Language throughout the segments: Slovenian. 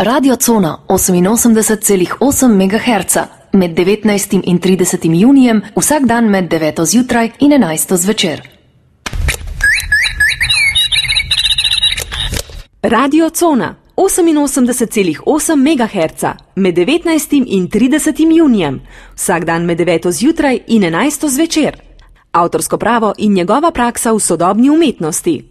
Radio Cona 88,8 MHz med 19 in 30 junijem vsak dan med 9 zjutraj in 11 zvečer. Radio Cona 88,8 MHz med 19 in 30 junijem vsak dan med 9 zjutraj in 11 zvečer. Avtorsko pravo in njegova praksa v sodobni umetnosti.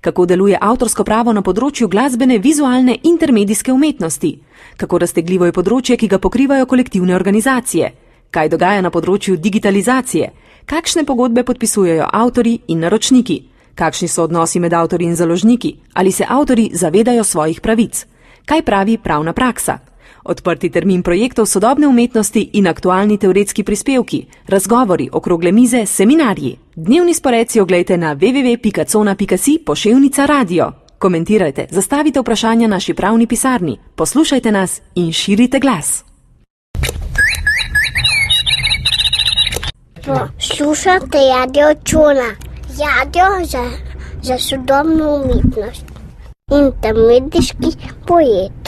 Kako deluje avtorsko pravo na področju glasbene, vizualne in intermedijske umetnosti? Kako raztegljivo je področje, ki ga pokrivajo kolektivne organizacije? Kaj dogaja na področju digitalizacije? Kakšne pogodbe podpisujejo avtori in naročniki? Kakšni so odnosi med avtori in založniki? Ali se avtori zavedajo svojih pravic? Kaj pravi pravna praksa? Odprti termin projektov sodobne umetnosti in aktualni teoretski prispevki, razgovori, okrogle mize, seminarji. Dnevni spored si oglejte na www.cona.si poševnica radio. Komentirajte, zastavite vprašanja naši pravni pisarni, poslušajte nas in širite glas. Poslušate radio čula, radio za, za sodobno umetnost in temediški poet.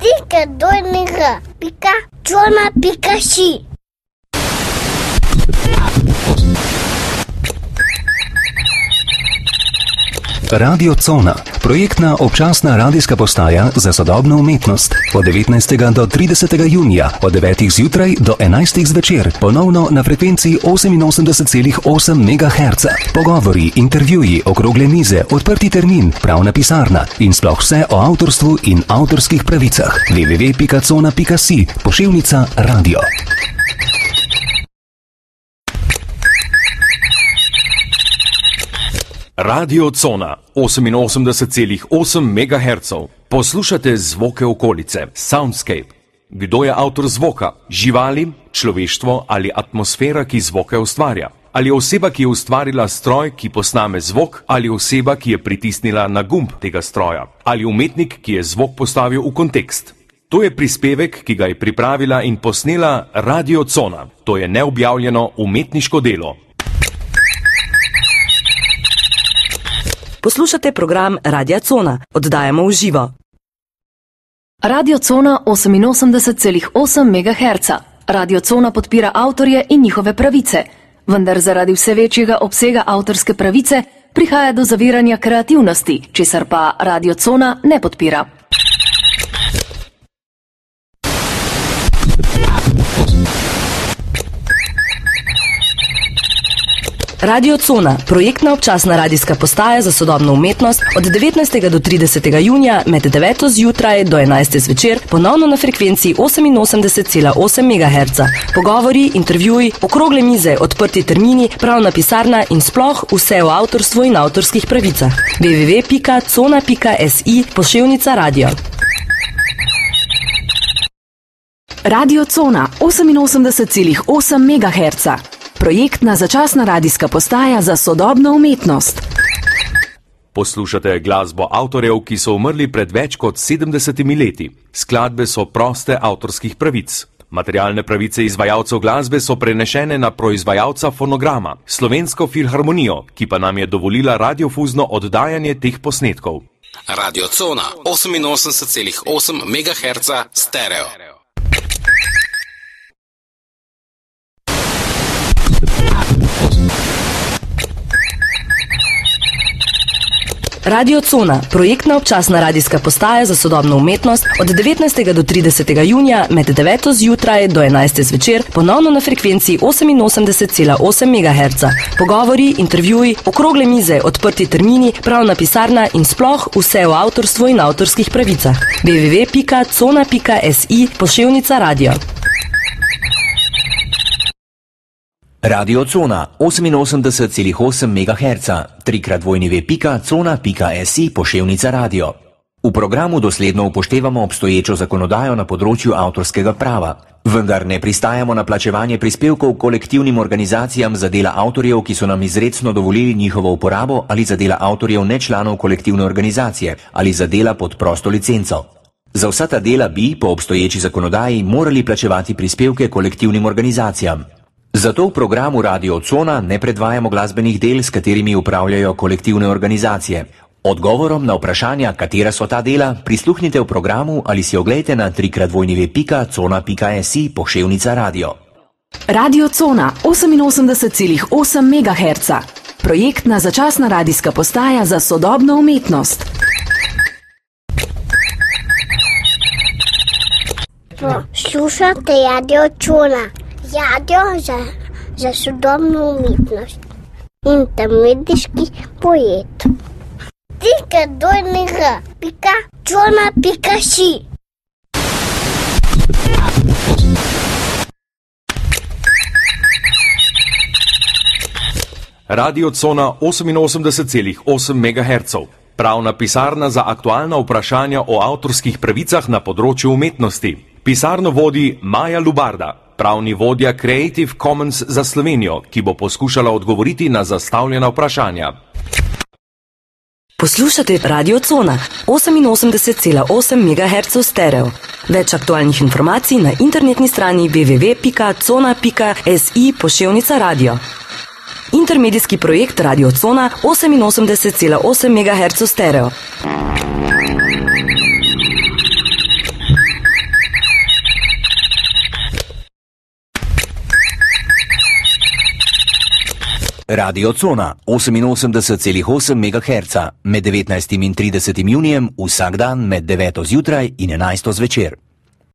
Пика дойнега, пика чона пика ши. Radio Cona, projektna občasna radijska postaja za sodobno umetnost. Od 19. do 30. junija, od 9. zjutraj do 11. zvečer, ponovno na frekvenci 88,8 MHz. Pogovori, intervjuji, okrogle mize, odprti termin, pravna pisarna in sploh vse o avtorstvu in avtorskih pravicah. www.cona.si, pošiljnica radio. Radio Cona 88,8 MHz. Poslušate zvoke okolice, soundscape. Kdo je avtor zvoka? Živali, človeštvo ali atmosfera, ki zvoke ustvarja? Ali oseba, ki je ustvarila stroj, ki posname zvok, ali oseba, ki je pritisnila na gumb tega stroja, ali umetnik, ki je zvok postavil v kontekst? To je prispevek, ki ga je pripravila in posnela Radio Cona. To je neobjavljeno umetniško delo. Poslušate program Radia Cona, oddajamo v živo. Radio Cona 88,8 MHz. Radio Cona podpira avtorje in njihove pravice, vendar zaradi vse večjega obsega avtorske pravice prihaja do zaviranja kreativnosti, česar pa Radio Cona ne podpira. Radio Cona, projektna občasna radijska postaja za sodobno umetnost od 19. do 30. junija med 9. zjutraj do 11. zvečer, ponovno na frekvenci 88,8 MHz. Pogovori, intervjuji, okrogle mize, odprti termini, pravna pisarna in sploh vse o avtorstvu in avtorskih pravicah. www.cona.si pošiljnica radio. Radio Cona 88,8 MHz. Projektna začasna radijska postaja za sodobno umetnost. Poslušate glasbo avtorjev, ki so umrli pred več kot 70 leti. Skladbe so proste avtorskih pravic. Materialne pravice izvajalcev glasbe so prenešene na proizvajalca fonograma, Slovensko filharmonijo, ki pa nam je dovolila radiofuzno oddajanje teh posnetkov. Radio Cona 88,8 MHz stereo. Radio Cona, projektna občasna radijska postaja za sodobno umetnost od 19. do 30. junija med 9. zjutraj do 11. zvečer, ponovno na frekvenci 88,8 MHz. Pogovori, intervjuji, okrogle mize, odprti termini, pravna pisarna in sploh vse o avtorstvu in avtorskih pravicah. www.cona.si pošiljnica radio. Radio Cona 88,8 MHz, trikrat vojni v.cona.si pošiljnica radio. V programu dosledno upoštevamo obstoječo zakonodajo na področju avtorskega prava, vendar ne pristajamo na plačevanje prispevkov kolektivnim organizacijam za dela avtorjev, ki so nam izredno dovolili njihovo uporabo ali za dela avtorjev ne članov kolektivne organizacije ali za dela pod prosto licenco. Za vsa ta dela bi, po obstoječi zakonodaji, morali plačevati prispevke kolektivnim organizacijam. Zato v programu Radio Cona ne predvajamo glasbenih del, s katerimi upravljajo kolektivne organizacije. Odgovorom na vprašanja, katera so ta dela, prisluhnite v programu ali si oglejte na www.cona.si poševnica radio. Radio Cona 88,8 MHz. Projektna začasna radijska postaja za sodobno umetnost. Poslušate radio čuna, radio za, za sodobno umetnost in tam medijski poet. Tika dojnega, pika, čuna, pika si. Radio Cona 88,8 MHz. Pravna pisarna za aktualna vprašanja o avtorskih pravicah na področju umetnosti. Pisarno vodi Maja Lubarda, pravni vodja Creative Commons za Slovenijo, ki bo poskušala odgovoriti na zastavljena vprašanja. Poslušate Radio Cona 88,8 MHz stereo. Več aktualnih informacij na internetni strani www.cona.si poševnica radio. Intermedijski projekt Radio Cona 88,8 MHz stereo. Radio Cona 88,8 MHz med 19 in 30 junijem vsak dan med 9 zjutraj in 11 zvečer.